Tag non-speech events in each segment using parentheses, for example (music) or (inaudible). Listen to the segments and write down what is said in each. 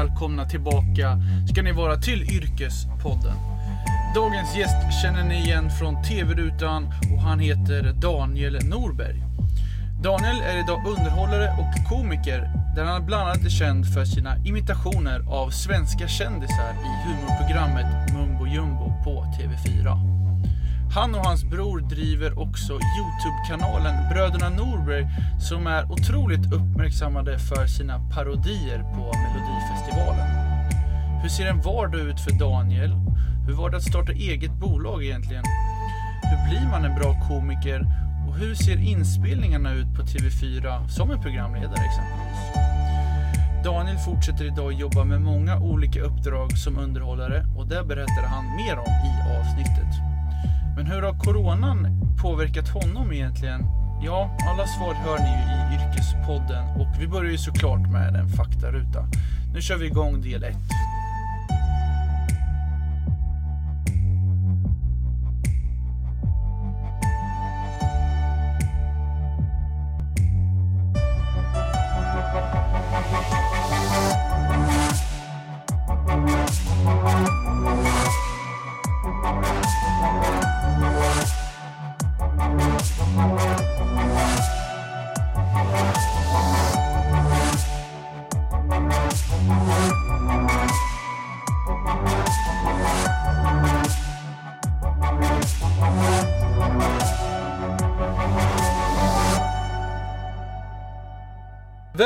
välkomna tillbaka ska ni vara till Yrkespodden. Dagens gäst känner ni igen från TV-rutan och han heter Daniel Norberg. Daniel är idag underhållare och komiker där han bland annat är känd för sina imitationer av svenska kändisar i humorprogrammet Mumbo Jumbo på TV4. Han och hans bror driver också Youtube-kanalen Bröderna Norberg som är otroligt uppmärksammade för sina parodier på Melodifestivalen. Hur ser en vardag ut för Daniel? Hur var det att starta eget bolag egentligen? Hur blir man en bra komiker? Och hur ser inspelningarna ut på TV4 som en programledare exempelvis? Daniel fortsätter idag jobba med många olika uppdrag som underhållare och det berättar han mer om i avsnittet. Men hur har coronan påverkat honom egentligen? Ja, alla svar hör ni ju i Yrkespodden och vi börjar ju såklart med en faktaruta. Nu kör vi igång del 1.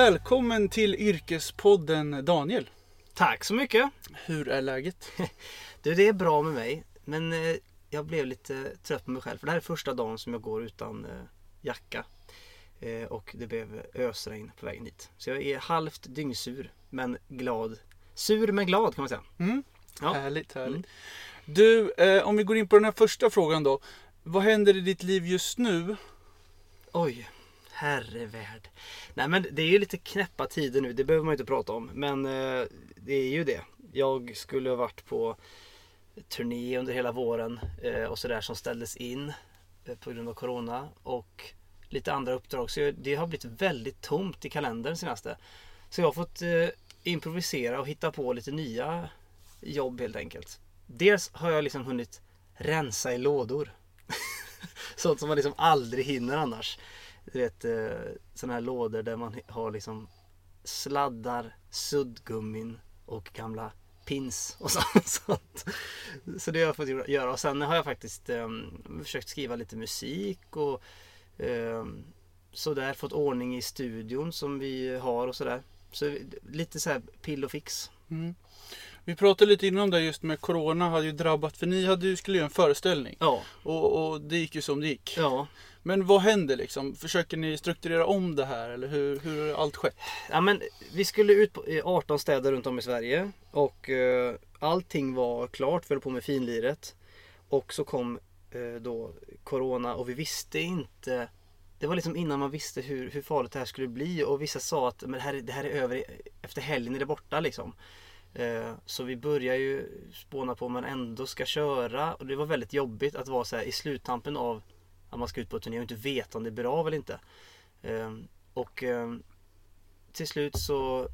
Välkommen till Yrkespodden Daniel. Tack så mycket. Hur är läget? (laughs) Du, det är bra med mig. Men eh, jag blev lite trött på mig själv. För det här är första dagen som jag går utan eh, jacka. Eh, och det blev ösregn på vägen hit. Så jag är halvt dyngsur, men glad. Sur men glad kan man säga. Mm. Ja. Härligt, härligt. Du, eh, om vi går in på den här första frågan då. Vad händer i ditt liv just nu? Oj, herrevärld. Nej men det är ju lite knäppa tider nu, det behöver man ju inte prata om. Men eh, det är ju det. Jag skulle ha varit på turné under hela våren eh, och sådär som ställdes in eh, på grund av Corona. Och lite andra uppdrag. Så jag- det har blivit väldigt tomt i kalendern senaste. Så jag har fått eh, improvisera och hitta på lite nya jobb helt enkelt. Dels har jag liksom hunnit rensa i lådor. (laughs) Sånt som man liksom aldrig hinner annars. Du vet eh, sådana här lådor där man har liksom sladdar, suddgummin och gamla pins och (laughs) så- sånt. Så det har jag fått göra. Och sen har jag faktiskt um, försökt skriva lite musik och eh, um, sådär. Fått ordning i studion som vi har och sådär. Så lite så här pill och fix. Mm. Vi pratade lite innan där just med Corona hade ju drabbat, för ni hade ju, skulle göra en föreställning. Ja, Och, och det gick ju som det gick. ja. Men vad händer liksom? Försöker ni strukturera om det här eller hur, hur har allt skett? Ja men vi skulle ut på i 18 städer runt om i Sverige och eh, allting var klart, vi höll på med finliret. Och så kom eh, då Corona och vi visste inte Det var liksom innan man visste hur, hur farligt det här skulle bli och vissa sa att men det, här, är- det här är över, efter helgen är det borta liksom. Eh, så vi börjar ju spåna på om man ändå ska köra och det var väldigt jobbigt att vara så här i sluttampen av att man ska ut på turné och inte veta om det blir av eller inte. Eh, och eh, till slut så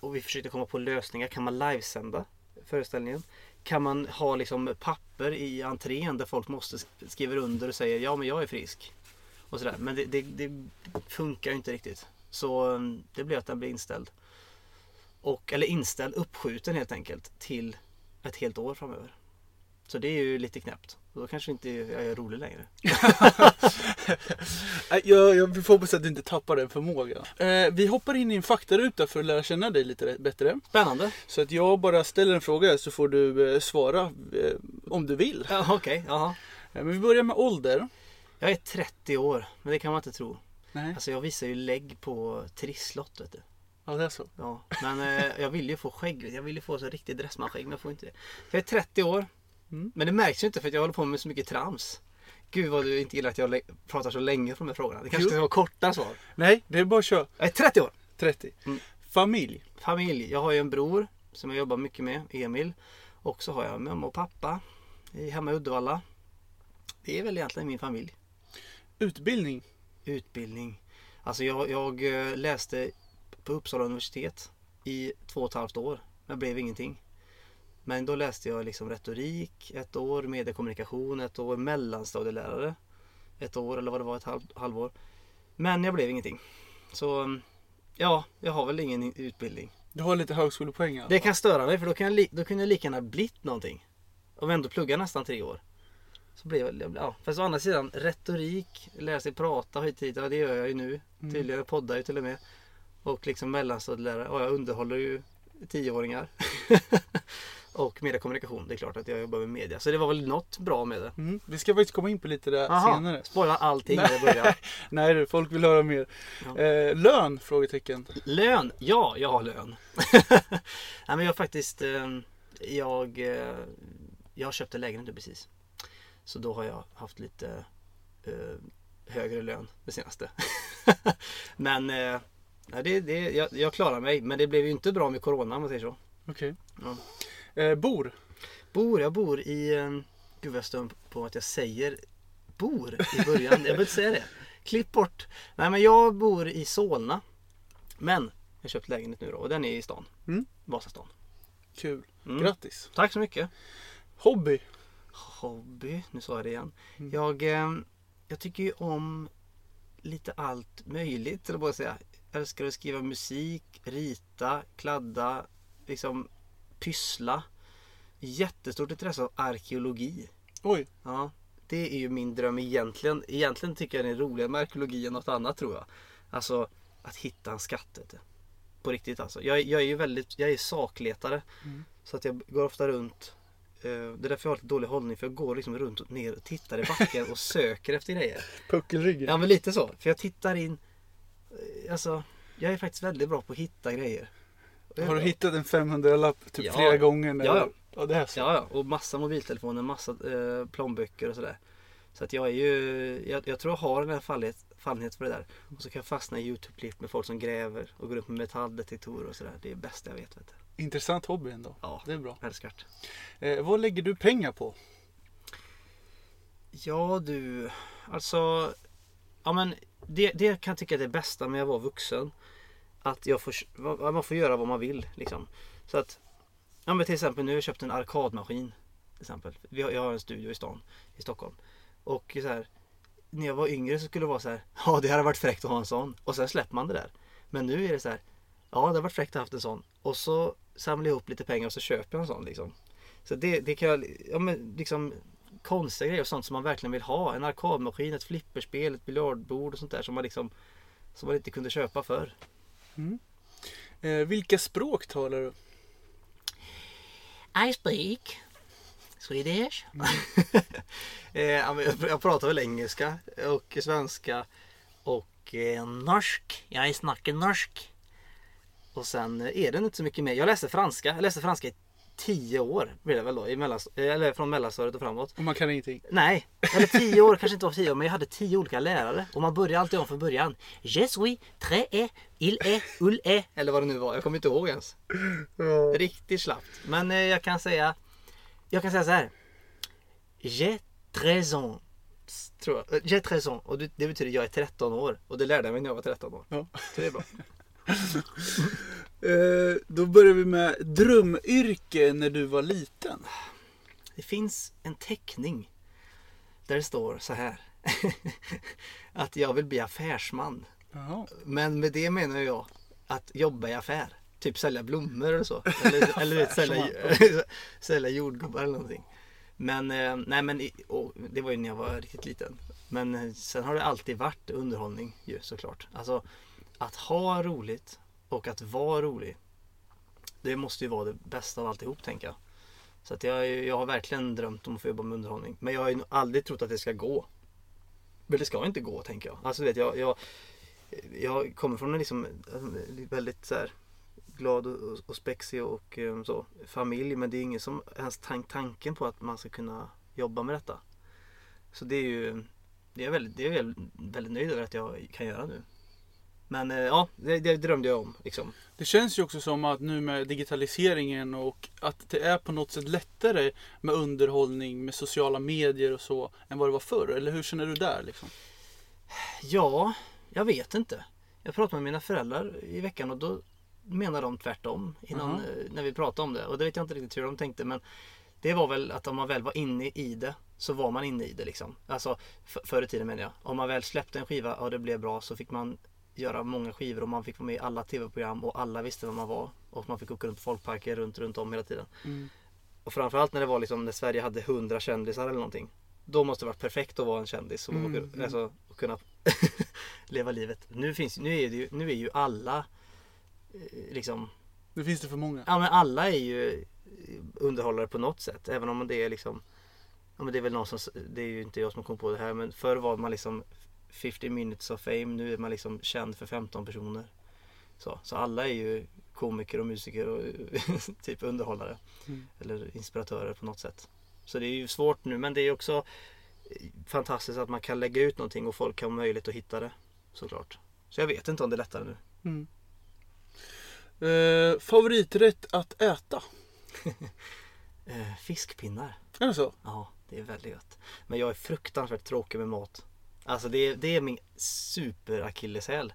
och vi försökte komma på lösningar. Kan man livesända föreställningen? Kan man ha liksom papper i entrén där folk måste skriva under och säga ja men jag är frisk. Och sådär. Men det, det, det funkar ju inte riktigt. Så det blev att den blev inställd. Och, eller inställd, uppskjuten helt enkelt till ett helt år framöver. Så det är ju lite knäppt. Då kanske inte jag är rolig längre. (laughs) Jag, jag får hoppas att du inte tappar den förmågan. Eh, vi hoppar in i en faktaruta för att lära känna dig lite bättre. Spännande. Så att jag bara ställer en fråga så får du eh, svara eh, om du vill. Ja, Okej, jaha. Eh, men vi börjar med ålder. Jag är 30 år, men det kan man inte tro. Nej, Alltså jag visar ju lägg på trisslott vet du. Ja, det är så. Ja, men eh, jag vill ju få skägg. Jag vill ju få så riktigt dressmanskägg men jag får inte det. Jag är 30 år. Mm. Men det märks ju inte för att jag håller på med så mycket trams. Gud vad du inte gillar att jag pratar så länge på de här frågorna. Det kanske ska vara korta svar. Nej, det är bara att köra. Jag är 30 år. 30. Mm. Familj. Familj. Jag har ju en bror som jag jobbar mycket med, Emil. Och så har jag mamma och pappa hemma i Uddevalla. Det är väl egentligen min familj. Utbildning. Utbildning. Alltså jag, jag eh, läste på Uppsala universitet i två och ett halvt år. Det blev ingenting. Men då läste jag liksom retorik ett år, mediekommunikation ett år, mellanstadielärare ett år eller vad det var, ett halv, halvår. Men jag blev ingenting. Så ja, jag har väl ingen utbildning. Du har lite högskolepoäng alla Det kan störa mig för då, kan jag, då kunde jag lika gärna blivit någonting. Om jag ändå pluggar nästan tre år. Så blev jag, ja. Fast å andra sidan, retorik, lära sig prata hit och dit, ja det gör jag ju nu. Mm. Tydligen, jag poddar ju till och med. Och liksom mellanstadielärare, och jag underhåller ju tioåringar. (laughs) och mediekommunikation, det är klart att jag jobbar med media. Så det var väl något bra med det. Mm. Vi ska faktiskt komma in på lite det Aha, senare. spoila allting när börjar. (laughs) Nej du, folk vill höra mer. Ja. Eh, lön? Frågetecken. Lön? Ja, jag har lön. (laughs) Nej men jag har faktiskt, eh, jag, eh, jag har köpt en lägenhet precis. Så då har jag haft lite eh, högre lön det senaste. men eh, nej, det, det, jag, jag klarar mig. Men det blev ju inte bra med Corona om man säger så. Okej. Ja. Eh, bor? Bor, jag bor i, eh, gud vad jag stör på att jag säger bor i början. Jag vill inte säga det. Klipp bort. Nej men jag bor i Solna. Men jag har köpt lägenhet nu då och den är i stan. Mm. Vasastan. Kul. Mm. Grattis. Tack så mycket. Hobby? Hobby, nu sa jag det igen. Mm. Jag, eh, jag tycker ju om lite allt möjligt, eller bara säga. Älskar att skriva musik, rita, kladda, liksom pyssla. Jättestort intresse av arkeologi. Oj. Ja, det är ju min dröm egentligen. Egentligen tycker jag det är roligare med arkeologi än något annat tror jag. Alltså att hitta en skatt. vet du. På riktigt alltså. Jag, jag är ju väldigt, jag är sakletare. Mm. Så att jag går ofta runt. eh, Det är därför jag har lite dålig hållning för jag går liksom runt och ner och tittar i backen och (laughs) söker efter grejer. Puckelryggen? Ja men lite så. För jag tittar in. Eh, Alltså jag är faktiskt väldigt bra på att hitta grejer. Har du hittat en 500-lapp typ Ja. flera gånger? När Ja, ja. ja. det är så. Ja, ja, och massa mobiltelefoner, massa eh, plånböcker och sådär. Så att jag är ju, jag, jag tror jag har den här fallenhet, fallenhet för det där. Och så kan jag fastna i Youtube-klipp med folk som gräver och går upp med metalldetektorer och sådär. Det är det bästa jag vet. vet du. Intressant hobby ändå. Ja, Det är bra. älskar. Eh, vad lägger du pengar på? Ja du, alltså. Ja men det, det kan jag tycka är det bästa med att vara vuxen. Att jag får, man får göra vad man vill liksom. Så att, ja men till exempel nu har jag köpt en arkadmaskin. Till exempel. Vi har, jag har en studio i stan, i Stockholm. Och så här, när jag var yngre så skulle det vara så här, (laughs) ja det hade varit fräckt att ha en sån. Och sen släpper man det där. Men nu är det så här, ja det hade varit fräckt att ha haft en sån. Och så samlar jag ihop lite pengar och så köper jag en sån liksom. Så det, det kan jag, ja men liksom konstiga grejer och sånt som man verkligen vill ha. En arkadmaskin, ett flipperspel, ett biljardbord och sånt där som man liksom som man inte kunde köpa förr. Eh, vilka språk talar du? I speak Swedish. (laughs) (laughs) eh, men jag, jag pratar väl engelska och svenska och eh, norsk. Jag snackar norsk. Och sen eh, är det inte så mycket mer. Jag läste franska. Jag läste franska i tio år blir det väl då, i mellans, eller från mellanstadiet och framåt. Och man kan ingenting. Nej, eller tio år, kanske inte var tio år, men jag hade tio olika lärare. Och man börjar alltid om från början. Je suis, très est, il est, ul est. Eller vad det nu var, jag kommer inte ihåg ens. Riktigt slappt. Men eh, jag kan säga, jag kan säga så här. Très ans. Tror jag. Eh, très ans. Och det, det betyder jag är 13 år. Och det lärde jag mig när jag var 13 år. Ja. Så det är bra. (laughs) Eh, då börjar vi med drömyrke när du var liten. Det finns en teckning. Där det står så här. (laughs) att jag vill bli affärsman. Jaha. Men med det menar jag att jobba i affär. Typ sälja blommor eller så. Eller, (laughs) eller sälja, (laughs) sälja jordgubbar eller någonting. Men, eh, nej men och det var ju när jag var riktigt liten. Men eh, sen har det alltid varit underhållning ju såklart. Alltså att ha roligt och att vara rolig. Det måste ju vara det bästa av alltihop tänker jag. Så att jag, jag har verkligen drömt om att få jobba med underhållning. Men jag har ju aldrig trott att det ska gå. Men det ska inte gå tänker jag. Alltså vet jag, jag, jag kommer från en liksom eh, väldigt så här, glad och, och spexig och eh, så, familj. Men det är ingen som ens tank, tanken på att man ska kunna jobba med detta. Så det är ju det är jag väldigt, det är jag väldigt, väldigt nöjd över att jag kan göra nu. Men eh, ja, det, det drömde jag om. Liksom. Det känns ju också som att nu med digitaliseringen och att det är på något sätt lättare med underhållning med sociala medier och så än vad det var förr. Eller hur känner du där liksom? Ja, jag vet inte. Jag pratade med mina föräldrar i veckan och då, menar de tvärtom innan, Jaha. eh, när vi pratade om det. Och det vet jag inte riktigt hur de tänkte men det var väl att om man väl var inne i det så var man inne i det liksom. Alltså förr i tiden menar jag. Om man väl släppte en skiva och det blev bra så fick man göra många skivor och man fick vara med i alla tv-program och alla visste vem man var. Och man fick åka runt på folkparker runt, runt om hela tiden. Mm. Och framförallt när det var liksom när Sverige hade 100 kändisar eller någonting. Då måste det varit perfekt att vara en kändis och, Mm, och, mm. alltså, och kunna (laughs) leva livet. Nu, finns, nu, är ju, nu är ju alla eh, liksom Nu finns det för många. Ja men alla är ju underhållare på något sätt. Även om det är liksom Ja men det är väl någon som Det är ju inte jag som kom på det här men förr var man liksom 50 minutes of fame. Nu är man liksom känd för 15 personer. Så, så alla är ju komiker och musiker och (laughs) typ underhållare. Mm. Eller inspiratörer på något sätt. Så det är ju svårt nu men det är också fantastiskt att man kan lägga ut någonting och folk har möjlighet att hitta det. Såklart. Så jag vet inte om det är lättare nu. Mm. Eh, favoriträtt att äta? (laughs) Eh, fiskpinnar. Är det så? Ja, det är väldigt gott. Men jag är fruktansvärt tråkig med mat. Alltså det är, det är min super akilleshäl.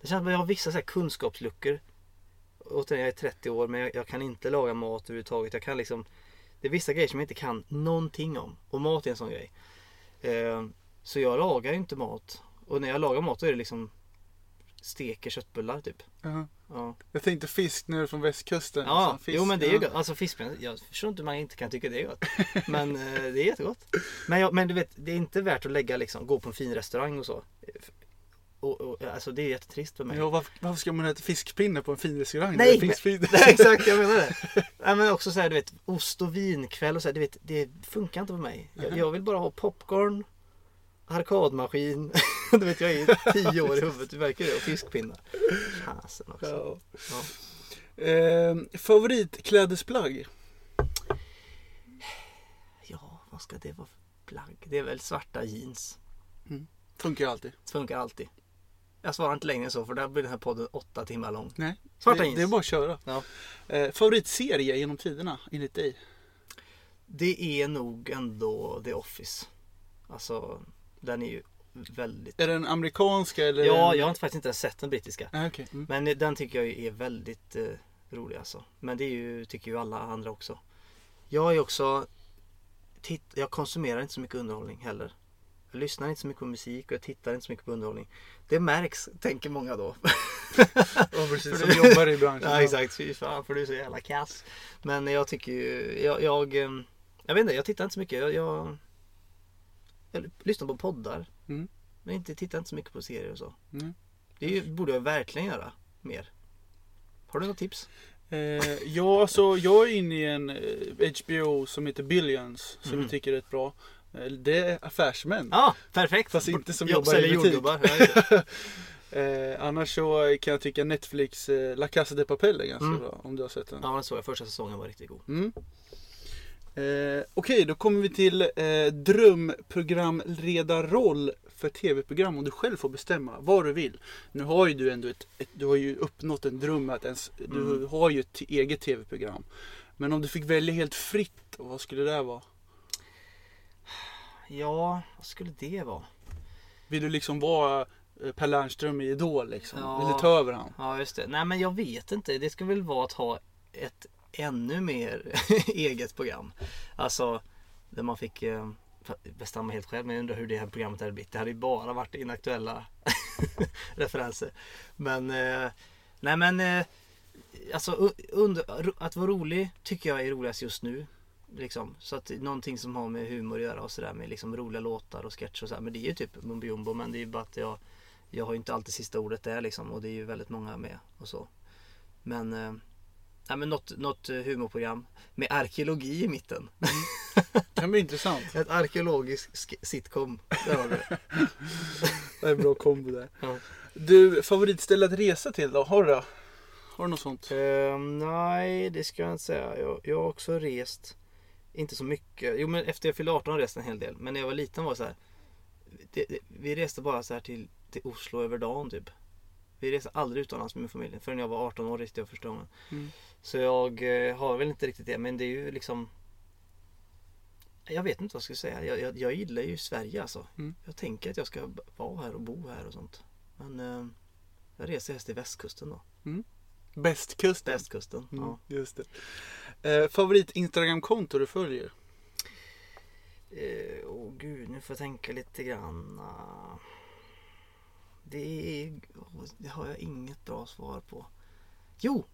Det känns som att jag har vissa så här kunskapsluckor. Återigen, jag är 30 år men jag, jag kan inte laga mat överhuvudtaget. Jag kan liksom Det är vissa grejer som jag inte kan någonting om. Och mat är en sån grej. Eh, så jag lagar ju inte mat. Och när jag lagar mat då är det liksom Steker köttbullar typ. Jaha. Ja, Jag tänkte fisk nu från västkusten. ja Alltså, fisk, jo men det är ju gott. Alltså fiskpinnar, jag förstår inte hur man inte kan tycka det är gott. Men eh, det är jättegott. Men, jag, men du vet, det är inte värt att lägga liksom, gå på en fin restaurang och så. Och, och, alltså det är jättetrist för mig. Ja, varför, varför ska man äta fiskpinne på en fin restaurang? Nej, fiskpinne. (laughs) Nej, exakt, jag menar det. (laughs) Nej, men också så här, du vet, ost och vinkväll och så här, du vet, det funkar inte för mig. Jag, Mhm. jag vill bara ha popcorn, arkadmaskin. (laughs) du vet, jag är tio år i huvudet, du verkar det, och fiskpinnar. Fasen också. Ja. Ja. Eh, favoritklädesplagg? ja, vad ska det vara för plagg? Det är väl svarta jeans. Funkar alltid. Funkar alltid. Jag svarar inte längre än så för där blir den här podden åtta timmar lång. Nej. Svarta det, jeans. det är bara att köra. Ja. Eh, favoritserie genom tiderna enligt dig? Det är nog ändå The Office. Alltså, den är ju väldigt... Är den amerikanska eller? Ja, jag har inte- faktiskt inte ens sett den brittiska. Ah, okej. Mm. Men den tycker jag är väldigt eh, rolig alltså. Men det är ju, tycker ju alla andra också. Jag är också... Titt, jag konsumerar inte så mycket underhållning heller. Jag lyssnar inte så mycket på musik och jag tittar inte så mycket på underhållning. Det märks, tänker många då. (laughs) Ja, precis. Som jobbar i branschen. (laughs) ja exakt, fy fan för du är så jävla kass. Men jag tycker ju, jag, jag, eh, jag vet inte, jag tittar inte så mycket. Jag, jag, jag lyssnar på poddar. Mm. Men inte, tittar inte så mycket på serier och så. Mm. Det ju, borde jag verkligen göra mer. Har du något tips? Eh, ja, alltså jag är inne i en eh, HBO som heter Billions. Som Mhm. jag tycker är rätt bra. Eh, Det är affärsmän. Ja, perfekt! Fast inte som Jag jobbar i butik. (laughs) Eh, annars så kan jag tycka Netflix eh, La Casa de Papel är ganska Mm. bra. Om du har sett den. ja, den såg jag. Första säsongen var riktigt god. Mm. Eh, Okej, då kommer vi till eh, drömprogramledarroll för tv-program om du själv får bestämma vad du vill. Nu har ju du ändå ett, ett du har ju uppnått en dröm att ens, du Mm. har ju ett eget tv-program. Men om du fick välja helt fritt, vad skulle det vara? Ja, vad skulle det vara? Vill du liksom vara eh, Per Lernström i Idol liksom? Ja. Vill du ta över han? Ja, just det. Nej, men jag vet inte. Det skulle väl vara att ha ett ännu mer (laughs) eget program. Alltså, där man fick eh, bestämma helt själv. Men jag undrar hur det här programmet hade blivit. Det hade ju bara varit inaktuella (laughs) referenser. Men, eh, nej men, eh, alltså under, att vara rolig tycker jag är roligast just nu. Liksom. Så att någonting som har med humor att göra och sådär med liksom roliga låtar och sketcher och sådär. Men det är ju typ mumbo jumbo. Men det är ju bara att jag, jag har ju inte alltid sista ordet där liksom. Och det är ju väldigt många med och så. Men, eh, nej, men något, något eh, humorprogram med arkeologi i mitten. Det kan bli intressant. (laughs) Ett arkeologiskt sk- sitcom. Där har du det. (laughs) Det är en bra kombo där. Ja. Du, favoritställe att resa till då? Har du det? Har du något sånt? Ehm, nej, det ska jag inte säga. Jag, jag har också rest. Inte så mycket. Jo, men efter jag fyllde 18 har jag rest en hel del. Men när jag var liten var det så här. Det, det, vi reste bara så här till, till Oslo över dagen typ. Vi reste aldrig utomlands med min familj. Förrän jag var 18 år reste jag första gången. Mm. Så jag eh, har väl inte riktigt det. Men det är ju liksom. Jag vet inte vad jag ska säga. Jag, jag, jag gillar ju Sverige alltså. Mm. Jag tänker att jag ska vara här och bo här och sånt. Men eh, jag reser helst till västkusten då. Bästkusten. Västkusten. Mm, Ja. just det. Eh, favorit Instagram-konto du följer? Eh, Åh gud, nu får jag tänka lite grann. Det, är, det har jag inget bra svar på. Jo!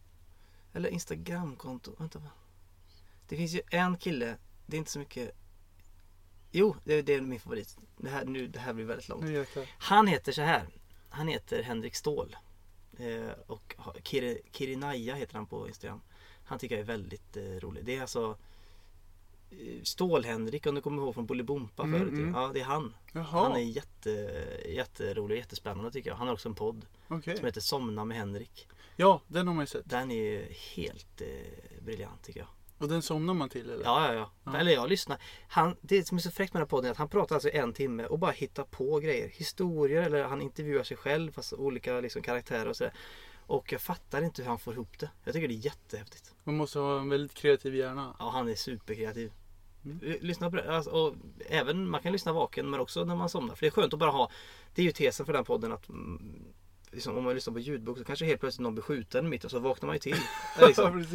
Eller Instagramkonto. Vänta. Det finns ju en kille. Det är inte så mycket. Jo, det, det är min favorit. Det här, nu, det här blir väldigt långt. Han heter så här. Han heter Henrik Ståhl. Eh, och Kiri, Kirinaya heter han på Instagram. Han tycker jag är väldigt eh, rolig. Det är alltså Stål-Henrik om du kommer ihåg från Bolibompa Mm, förut. mm. Ja, det är han. Jaha, Han är jätte, jätterolig och jättespännande tycker jag. Han har också en podd okej. som heter Somna med Henrik. Ja, den har man ju sett. Den är helt eh, briljant tycker jag. Och den somnar man till eller? Ja, ja, ja. Ja. Eller jag lyssnar. Han, det som är så fräckt med den här podden är att han pratar alltså en timme och bara hittar på grejer. Historier eller han intervjuar sig själv fast olika liksom, karaktärer och sådär. Och jag fattar inte hur han får ihop det. Jag tycker det är jättehäftigt. Man måste ha en väldigt kreativ hjärna. Ja, han är superkreativ. Mm. Lyssna på det. Alltså, och även, man kan lyssna vaken men också när man somnar. För det är skönt att bara ha. Det är ju tesen för den podden att mm, liksom, om man lyssnar på ljudbok så kanske helt plötsligt någon blir skjuten mitt och så vaknar man ju till. (laughs) Liksom.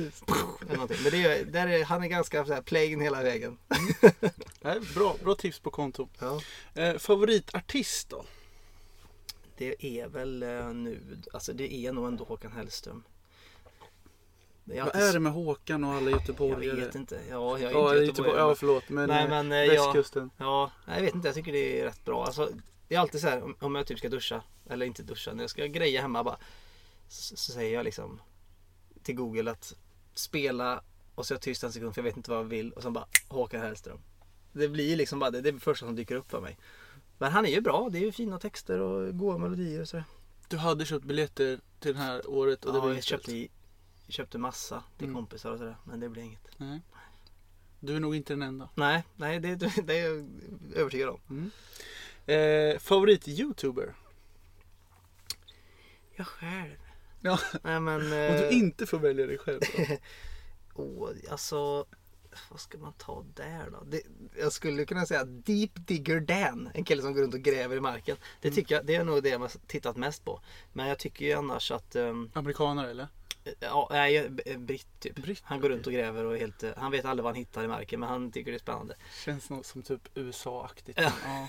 Men det är, där är, han är ganska så här, plain hela vägen. (laughs) Nej, bra, bra tips på konto. Ja. Eh, favoritartist då? Det är väl eh, nu, alltså det är nog ändå Håkan Hellström. Det Vad alltid är det med Håkan och alla Jag göteborgare? vet inte. Ja, jag är Ja, inte Göteborg, göteborgare. ja men- förlåt. Men, Nej, eh, men, eh, ja. västkusten. Ja, nej, jag vet inte. Jag tycker det är rätt bra. Alltså, det är alltid så här om, jag typ ska duscha. Eller inte duscha. När jag ska greja hemma bara. Så, så säger jag liksom till Google att spela och så är jag tyst en sekund för jag vet inte vad jag vill. Och sen bara Håkan Hellström. Det blir liksom bara det. Det är det första som dyker upp för mig. Men han är ju bra. Det är ju fina texter och goda melodier och sådär. Du hade köpt biljetter till det här året och det Ja, blev jag köpte, i- köpte massa till Mm. kompisar och sådär. Men det blir inget. Nej. Du är nog inte den enda. Nej, nej det, det är jag övertygad om. Eh, favorit youtuber? Jag själv. Ja. Nej men. Om du eh, inte får välja dig själv då? (laughs) Åh, alltså. Vad ska man ta där då? Det, jag skulle kunna säga Deep Digger Dan. En kille som går runt och gräver i marken. Det Mm. tycker jag, det är nog det jag har tittat mest på. Men jag tycker ju annars att, um, Amerikanare eller? Ja, nej, britt typ. Britt, Han går runt och gräver och helt, eh, han vet aldrig vad han hittar i marken men han tycker det är spännande. Känns något som typ USA-aktigt. Ja. Ja.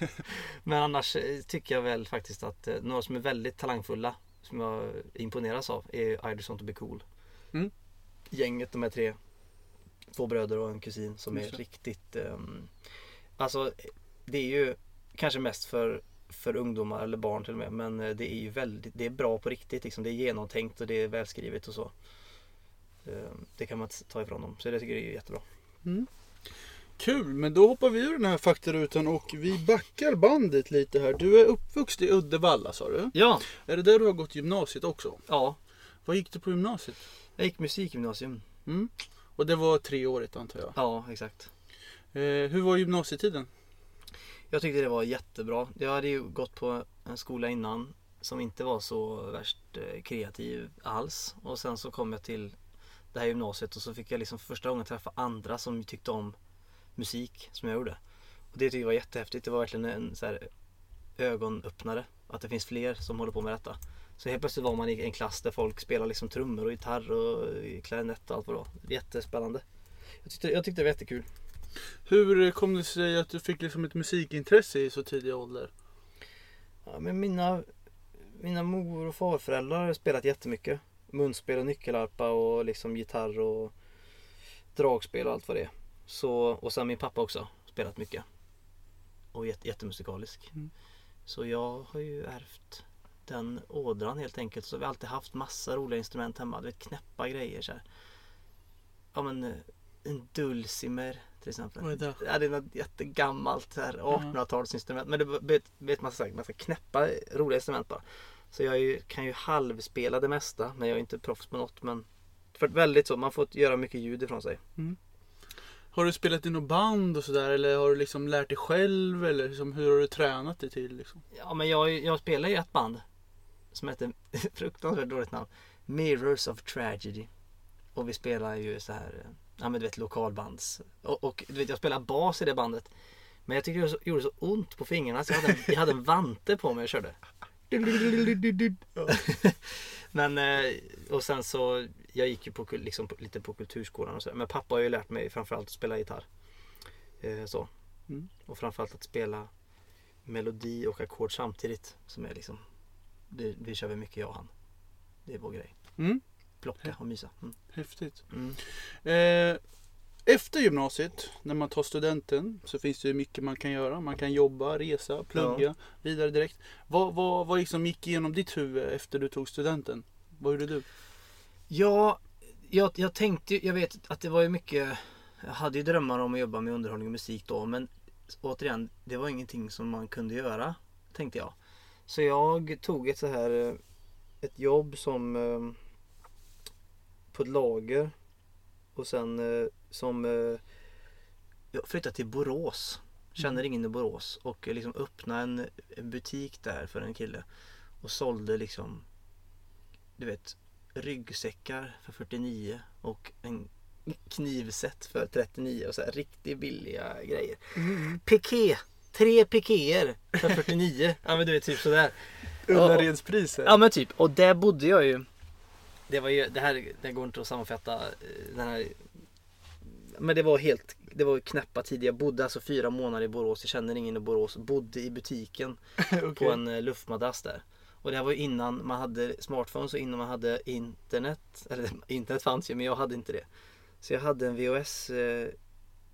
(laughs) Men annars eh, tycker jag väl faktiskt att eh, några som är väldigt talangfulla som jag imponeras av är I just want to be cool. Mm. Gänget, de här tre. Två bröder och en kusin som är riktigt ehm, Alltså det är ju kanske mest för för ungdomar eller barn till och med men eh, det är ju väldigt Det är bra på riktigt liksom. Det är genomtänkt och det är välskrivet och så. Ehm, Det kan man inte ta ifrån dem så det tycker jag är jättebra. Kul, men då hoppar vi ur den här faktarutan och vi backar bandet lite här. Du är uppvuxen i Uddevalla sa du? Ja, Är det där du har gått gymnasiet också? ja. Vad gick du på gymnasiet? Jag gick musikgymnasium. Mm. Och det var treårigt antar jag. Ja, exakt. Eh, hur var gymnasietiden? Jag tyckte det var jättebra. Jag hade ju gått på en skola innan som inte var så värst eh, kreativ alls. Och sen så kom jag till det här gymnasiet och så fick jag liksom för första gången träffa andra som tyckte om musik som jag gjorde. Och det tyckte jag var jättehäftigt. Det var verkligen en så här ögonöppnare. Att det finns fler som håller på med detta. Så helt plötsligt var man i en klass där folk spelar liksom trummor och gitarr och eh, klarinett och allt vad det var. Jättespännande. Jag tyckte, jag tyckte det var jättekul. Hur kom det sig att du fick liksom ett musikintresse i så tidig ålder? Ja, men mina, mina mor och farföräldrar har spelat jättemycket. Munspel och nyckelharpa och liksom gitarr och dragspel och allt vad det är. Så, och sen min pappa också spelat mycket. Och jätte, jättemusikalisk. Mm. Så jag har ju ärvt den ådran helt enkelt. Så vi har alltid haft massa roliga instrument hemma. Du vet knäppa grejer så här. Ja men eh, en dulcimer till exempel. Vad är det? Ja, det är något jättegammalt så här 1800-talsinstrument. Men det vet, vet man, så här, man ska knäppa roliga instrument bara. Så jag ju, kan ju halvspela det mesta. Men jag är inte proffs på något. Men för väldigt så, man får göra mycket ljud ifrån sig. Har du spelat i något band och sådär eller har du liksom lärt dig själv eller liksom, hur har du tränat dig till liksom? Ja men jag, jag spelar i ett band. Som heter, (laughs) fruktansvärt dåligt namn. Mirrors of Tragedy. Och vi spelar ju så här, eh, ja men du vet lokalbands. Och, och du vet jag spelar bas i det bandet. Men jag tyckte det så- gjorde så ont på fingrarna så jag hade, en- jag hade en vante på mig och körde. (laughs) Men eh, och sen så jag gick ju på, liksom, lite på kulturskolan och så. Men pappa har ju lärt mig framförallt att spela gitarr. Eh, så. Mm. Och framförallt att spela melodi och ackord samtidigt. Som är liksom, det, det kör vi mycket jag och han. Det är vår grej. Mm. Plocka och mysa. Mm. Häftigt. Mm. Eh, efter gymnasiet, när man tar studenten, så finns det ju mycket man kan göra. Man kan jobba, resa, plugga, vidare direkt. Vad, vad, vad liksom gick igenom ditt huvud efter du tog studenten? Vad gjorde du? Ja, jag, jag tänkte jag vet att det var ju mycket Jag hade ju drömmar om att jobba med underhållning och musik då men återigen, det var ingenting som man kunde göra tänkte jag. Så jag tog ett så här eh, ett jobb som eh, på ett lager och sen eh, som eh, jag flyttade till Borås. Känner ingen i Borås och liksom öppnade en, en butik där för en kille och sålde liksom du vet ryggsäckar för 49 och en knivset för 39 och så här riktigt billiga grejer. Piké! Tre pikéer för 49. ja men du vet typ sådär. Ullaredspriser. Ja men typ. Och där bodde jag ju. Det var ju, det här det går inte att sammanfatta eh, den här. Men det var helt, det var knäppa tider. Jag bodde alltså fyra månader i Borås. Jag känner ingen i Borås. Bodde i butiken (laughs) Okej. på en eh, luftmadrass där. Och det här var ju innan man hade smartphones och innan man hade internet. Eller (laughs) internet fanns ju men jag hade inte det. Så jag hade en VHS. Eh,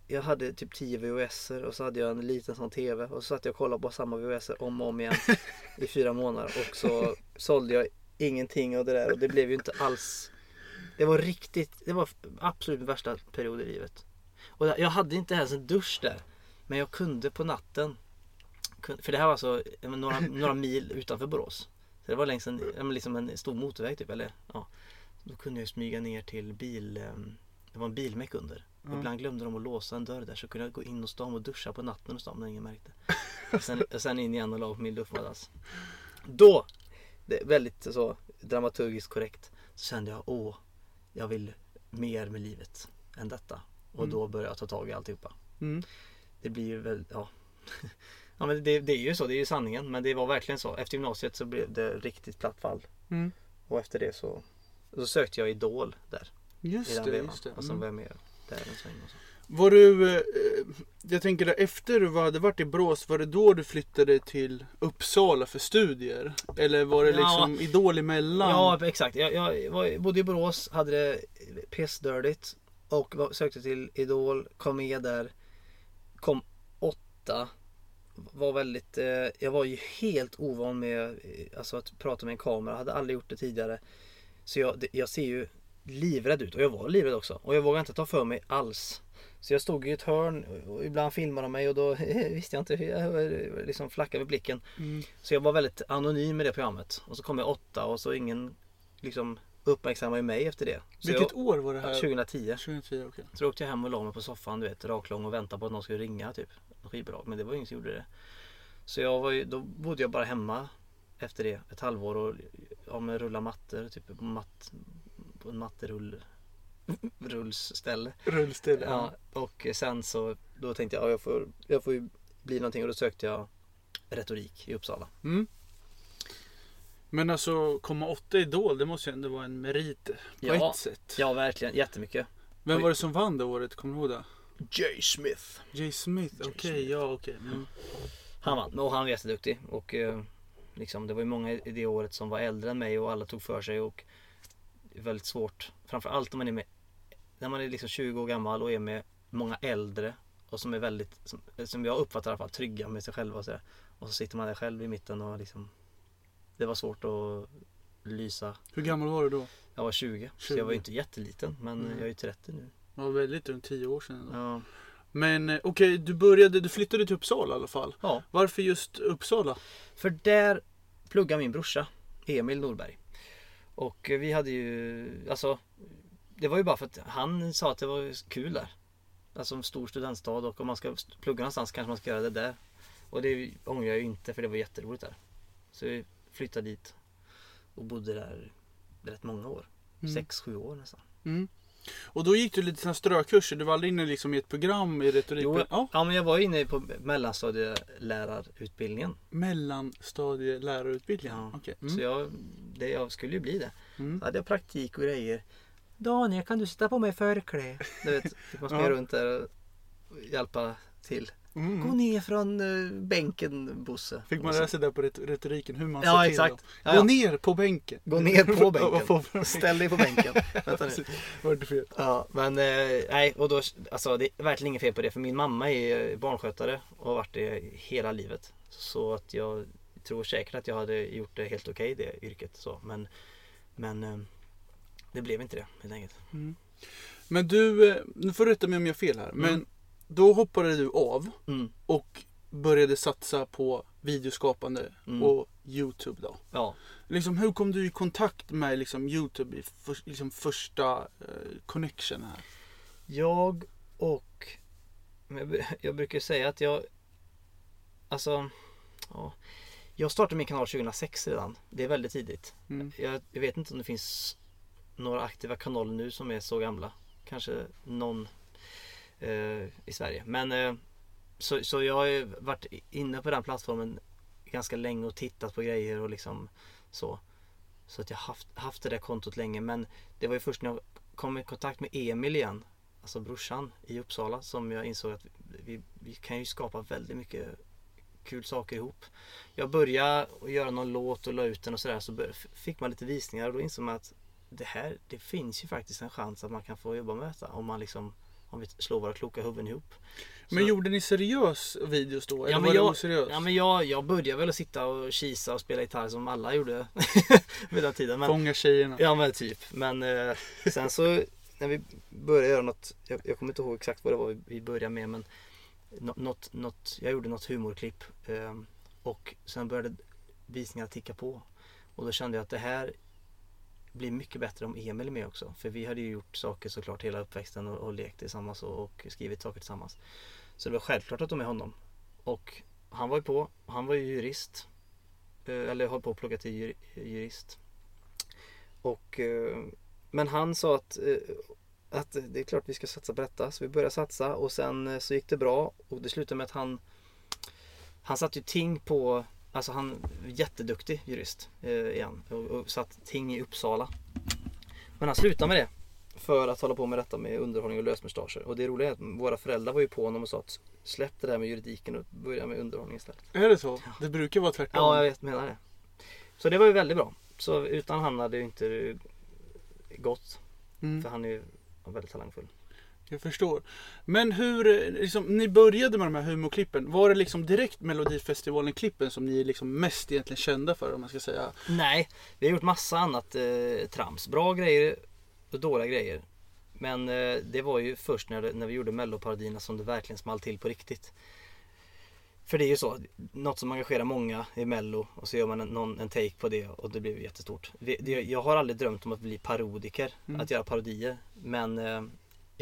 jag hade typ 10 VHSer och så hade jag en liten sån TV. Och så satt jag och kollade på samma VHSer om och om igen (laughs) i fyra månader. Och så sålde jag ingenting av det där och det blev ju inte alls. Det var riktigt, det var absolut värsta period i livet. Och jag hade inte ens en dusch där. Men jag kunde på natten. För det här var alltså några, några mil utanför Borås. Så det var längs en, liksom en stor motorväg typ. Eller, ja. Då kunde jag smyga ner till bil. ehm, Det var en bilmäck under. Och Ja. ibland glömde de att låsa en dörr där så kunde jag gå in hos dem och duscha på natten hos dem när ingen märkte. Och sen, och sen in igen och la på min luftmadrass. Då, väldigt så dramaturgiskt korrekt, så kände jag åh, jag vill mer med livet än detta. Och Mm. då började jag ta tag i alltihopa. Mm. Det blir ju väl, ja. (laughs) ja men det, det är ju så, det är ju sanningen. Men det var verkligen så. Efter gymnasiet så blev det riktigt platt fall. Mm. Och efter det så, så sökte jag Idol där. I Just den det, vevan. just det. Och sen Mm. var jag med där en sväng och så. Var du, eh, jag tänker där, efter du hade varit i Borås, var det då du flyttade till Uppsala för studier? Eller var det Ja. liksom Idol emellan? Ja exakt. Jag, jag var, bodde i Borås, hade det pissdördigt och var, sökte till Idol, kom med där. Kom åtta. Var väldigt, eh, jag var ju helt ovan med eh, alltså att prata med en kamera, hade aldrig gjort det tidigare. Så jag, jag ser ju livrädd ut och jag var livrädd också. Och jag vågade inte ta för mig alls. Så jag stod i ett hörn och ibland filmade de mig och då (laughs) visste jag inte hur jag liksom flackade med blicken. Mm. Så jag var väldigt anonym med det programmet. Och så kom jag åtta och så ingen liksom uppmärksammade mig efter det. Så Vilket jag, år var det här? 2010. 2010, okej. Så då åkte jag hem och la mig på soffan du vet raklång och väntade på att någon skulle ringa typ. Skivbolag. Men det var ingen som gjorde det. Så jag var ju, då bodde jag bara hemma efter det ett halvår och ja, rulla mattor typ matt, på en matterull rullsställe. Rullställ. Ja, och sen så då tänkte jag ja, jag får, jag får ju bli någonting och då sökte jag retorik i Uppsala. Mm. Men alltså komma åtta i Idol, det måste ju ändå vara en merit på Ja. ett sätt. Ja verkligen, jättemycket. Vem Oj. var det som vann det året? Kommer du ihåg det? Jay Smith. Jay Smith, okej, Smith. ja okej. Mm. Han vann och han var jätteduktig. Och eh, liksom, det var ju många i det året som var äldre än mig och alla tog för sig. Och väldigt svårt. Framförallt om man är med, när man är liksom 20 år gammal och är med många äldre. Och som är väldigt, som, som jag uppfattar i alla fall, trygga med sig själva och sådär. Och så sitter man där själv i mitten och liksom Det var svårt att lysa. Hur gammal var du då? Jag var 20, så 20. jag var ju inte jätteliten. Men Mm. jag är ju 30 nu. Det var väldigt runt tio år sedan. Då. Ja. Men eh, okej, du började, du flyttade till Uppsala i alla fall. ja. Varför just Uppsala? För där pluggar min brorsa Emil Norberg. Och vi hade ju, alltså Det var ju bara för att han sa att det var kul där. Alltså en stor studentstad och om man ska plugga någonstans kanske man ska göra det där. Och det ångrar jag ju inte för det var jätteroligt där. Så vi flyttade dit och bodde där rätt många år. Mm. Sex, sju år nästan. Mm. Och då gick du lite sådana strökurser. Du var aldrig inne liksom i ett program i retorik? Jo, ja. ja, men jag var inne på mellanstadielärarutbildningen. Mellanstadielärarutbildningen? Ja. Okej. Så Mm. jag, det, jag skulle ju bli det. Mm. Så hade jag praktik och grejer. Daniel, kan du sätta på mig förkläde? Du vet, fick man springa Ja. runt där och hjälpa till. Gå Mm. ner från eh, bänken Bosse. Fick man lära sig där på ret- retoriken hur man Ja, ser till exakt. dem. Ja, Gå ja. ner på bänken. Gå ner på (laughs) bänken. Ställ dig på bänken. (laughs) Vänta nu. Vad är det fel? Ja, men eh, nej, och då, alltså det är verkligen inget fel på det för min mamma är barnskötare och har varit det hela livet. Så att jag tror säkert att jag hade gjort det helt okej det yrket så, men, men eh, det blev inte det helt enkelt. Men du, nu får du rätta mig om jag har fel här. Men Mm. Då hoppade du av Mm, och började satsa på videoskapande Mm. och Youtube då. ja. Liksom, hur kom du i kontakt med liksom, Youtube i för, liksom, första eh, connection här? Jag och jag, jag brukar säga att jag Alltså ja, Jag startade min kanal 2006 redan. Det är väldigt tidigt. Mm. Jag, jag vet inte om det finns några aktiva kanaler nu som är så gamla. Kanske någon Eh, i Sverige. Men eh, så, så jag har ju varit inne på den plattformen ganska länge och tittat på grejer och liksom så. Så att jag har haft, haft det där kontot länge. Men det var ju först när jag kom i kontakt med Emil igen, alltså brorsan i Uppsala, som jag insåg att vi, vi kan ju skapa väldigt mycket kul saker ihop. Jag började göra någon låt och la ut den och sådär så fick man lite visningar och då insåg man att det här, det finns ju faktiskt en chans att man kan få jobba med detta om man liksom om vi slår våra kloka huvuden ihop. Men Så- gjorde ni seriös videos då? Eller Ja, men var jag- det oseriöst? Ja men jag, jag började väl att sitta och kisa och spela gitarr som alla gjorde (laughs) vid den tiden. Men, Fånga tjejerna? Ja men typ. Men eh, sen så (laughs) när vi började göra något, jag, jag kommer inte ihåg exakt vad det var vi, började med men nå- något, något, jag gjorde något humorklipp eh, och sen började visningarna ticka på. Och då kände jag att det här blir mycket bättre om Emil är med också. För vi hade ju gjort saker såklart hela uppväxten och, och lekt tillsammans och, och skrivit saker tillsammans. Så det var självklart att de med honom. Och han var ju på, han var ju jurist. Eh, eller höll på att plugga till jur- jurist. Och, eh, men han sa att, eh, att det är klart vi ska satsa på detta. Så vi började satsa och sen så gick det bra. Och det slutade med att han Han satte ju ting på Alltså han är jätteduktig jurist eh, igen. Och, och satt ting i Uppsala. Men han slutade med det. För att hålla på med detta med underhållning och lösmustascher. Och det roliga är att våra föräldrar var ju på honom och sa att släpp det där med juridiken och börja med underhållning istället. Är det så? Det brukar vara tvärtom. Ja, jag vet, menar det. Så det var ju väldigt bra. Så utan han hade det ju inte gått. mm, För han är ju väldigt talangfull. Jag förstår. Men hur, eh, liksom, ni började med de här humorklippen. Var det liksom direkt Melodifestivalen-klippen som ni är liksom mest egentligen kända för om man ska säga? Nej, vi har gjort massa annat eh, trams. Bra grejer och dåliga grejer. Men eh, det var ju först när, det, när vi gjorde melloparodierna som det verkligen small till på riktigt. För det är ju så, något som engagerar många i mello och så gör man en, någon, en take på det och det blir jättestort. Vi, det, jag har aldrig drömt om att bli parodiker, Mm. att göra parodier. Men eh,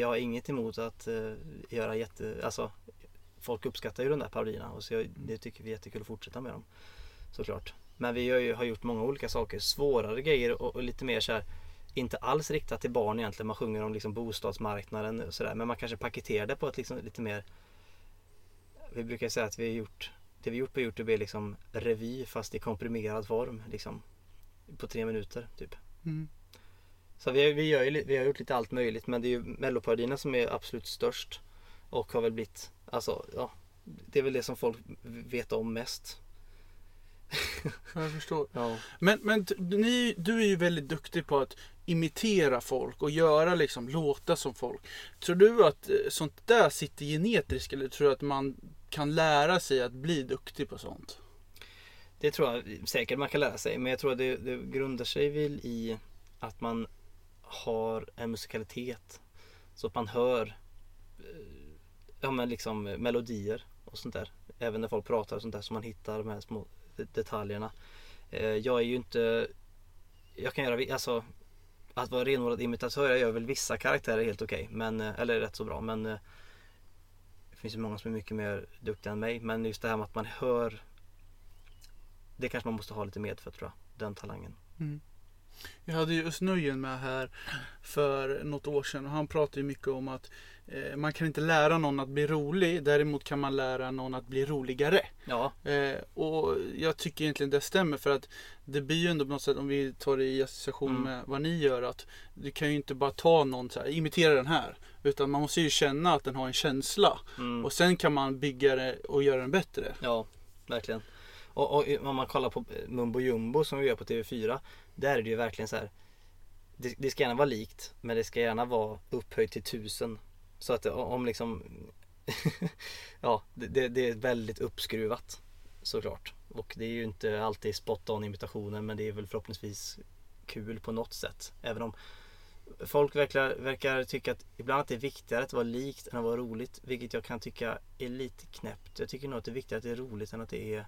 jag har inget emot att eh, göra jätte, alltså folk uppskattar ju de där parodierna och så jag, det tycker vi är jättekul att fortsätta med dem. Såklart. Men vi har ju har gjort många olika saker, svårare grejer och, och lite mer så här inte alls riktat till barn egentligen. Man sjunger om liksom bostadsmarknaden och sådär. Men man kanske paketerar det på ett liksom lite mer Vi brukar säga att vi har gjort Det vi gjort på Youtube är liksom revy fast i komprimerad form liksom På tre minuter typ Mm. Så vi, vi, gör ju, vi har gjort lite allt möjligt men det är ju melloparodierna som är absolut störst Och har väl blivit Alltså ja Det är väl det som folk vet om mest (laughs) Jag förstår. Ja Men, men ni, du är ju väldigt duktig på att imitera folk och göra liksom låta som folk. Tror du att eh, sånt där sitter genetiskt eller tror du att man kan lära sig att bli duktig på sånt? Det tror jag säkert man kan lära sig. Men jag tror att det, det grundar sig väl i att man har en musikalitet. Så att man hör eh, ja, men liksom melodier och sånt där. Även när folk pratar och sånt där så man hittar de här små detaljerna. Eh, jag är ju inte Jag kan göra, alltså Att vara renodlad imitatör, jag gör väl vissa karaktärer helt okej. men eh, eller rätt så bra. Men Det finns ju många som är mycket mer duktiga än mig. Men just det här med att man hör det kanske man måste ha lite medfött tror jag. Den talangen. Mm. Jag hade ju Özz med här för något år sedan och han pratade mycket om att eh, man kan inte lära någon att bli rolig. Däremot kan man lära någon att bli roligare. Ja, Eh, och jag tycker egentligen det stämmer för att det blir ju ändå på något sätt om vi tar det i association Mm. med vad ni gör att du kan ju inte bara ta någon så här, imitera den här. Utan man måste ju känna att den har en känsla. mm. Och sen kan man bygga det och göra den bättre. ja verkligen. Och, och om man kollar på eh, Mumbo Jumbo som vi gör på TV4. Där är det ju verkligen så här. Det, det ska gärna vara likt men det ska gärna vara upphöjt till tusen. Så att om liksom (laughs) Ja, det, det, det är väldigt uppskruvat såklart. Och det är ju inte alltid spot on imitationer men det är väl förhoppningsvis kul på något sätt. Även om folk verkar, verkar tycka att ibland att det är viktigare att vara likt än att vara roligt. Vilket jag kan tycka är lite knäppt. Jag tycker nog att det är viktigare att det är roligt än att det är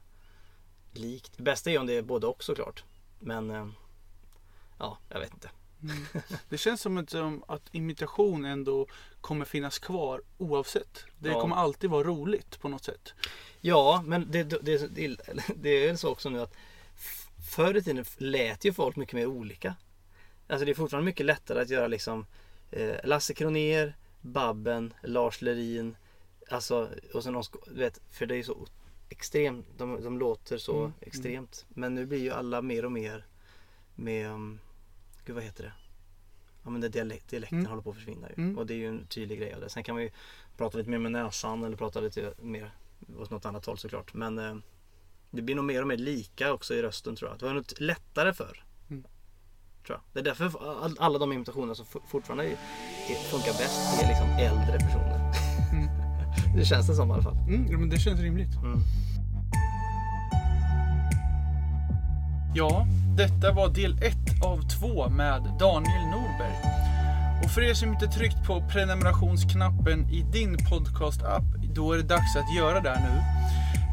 likt. Det bästa är om det är både och såklart. Men eh, ja, jag vet inte. Det känns som att, att imitation ändå kommer finnas kvar oavsett. Det Ja. kommer alltid vara roligt på något sätt. Ja, men det, det, det, det är så också nu att förr i tiden lät ju folk mycket mer olika. Alltså det är fortfarande mycket lättare att göra liksom eh, Lasse Kronér, Babben, Lars Lerin. Alltså, och sen någon, vet, för det är så extremt, de, de låter så Mm, extremt. Men nu blir ju alla mer och mer med, um, gud vad heter det? Ja men det dialekt, dialekten Mm. håller på att försvinna ju. Mm. Och det är ju en tydlig grej av det. Sen kan man ju prata lite mer med näsan eller prata lite mer åt något annat håll såklart. Men eh, det blir nog mer och mer lika också i rösten tror jag. Det var nog lättare för. Mm. Tror jag. Det är därför all- alla de imitationer som for- fortfarande funkar bäst är liksom äldre personer. Det känns det som i alla fall. Mm, ja, men det känns rimligt. Mm. Ja, detta var del 1 av 2 med Daniel Norberg. Och för er som inte tryckt på prenumerationsknappen i din podcast-app, då är det dags att göra det här nu.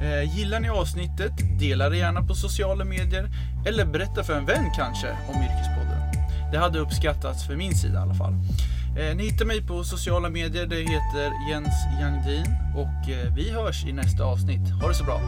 Eh, gillar ni avsnittet, dela det gärna på sociala medier eller berätta för en vän kanske om Yrkespodden. Det hade uppskattats för min sida i alla fall. Eh, ni hittar mig på sociala medier. Det heter Jens Jangdin. Och eh, vi hörs i nästa avsnitt. Ha det så bra.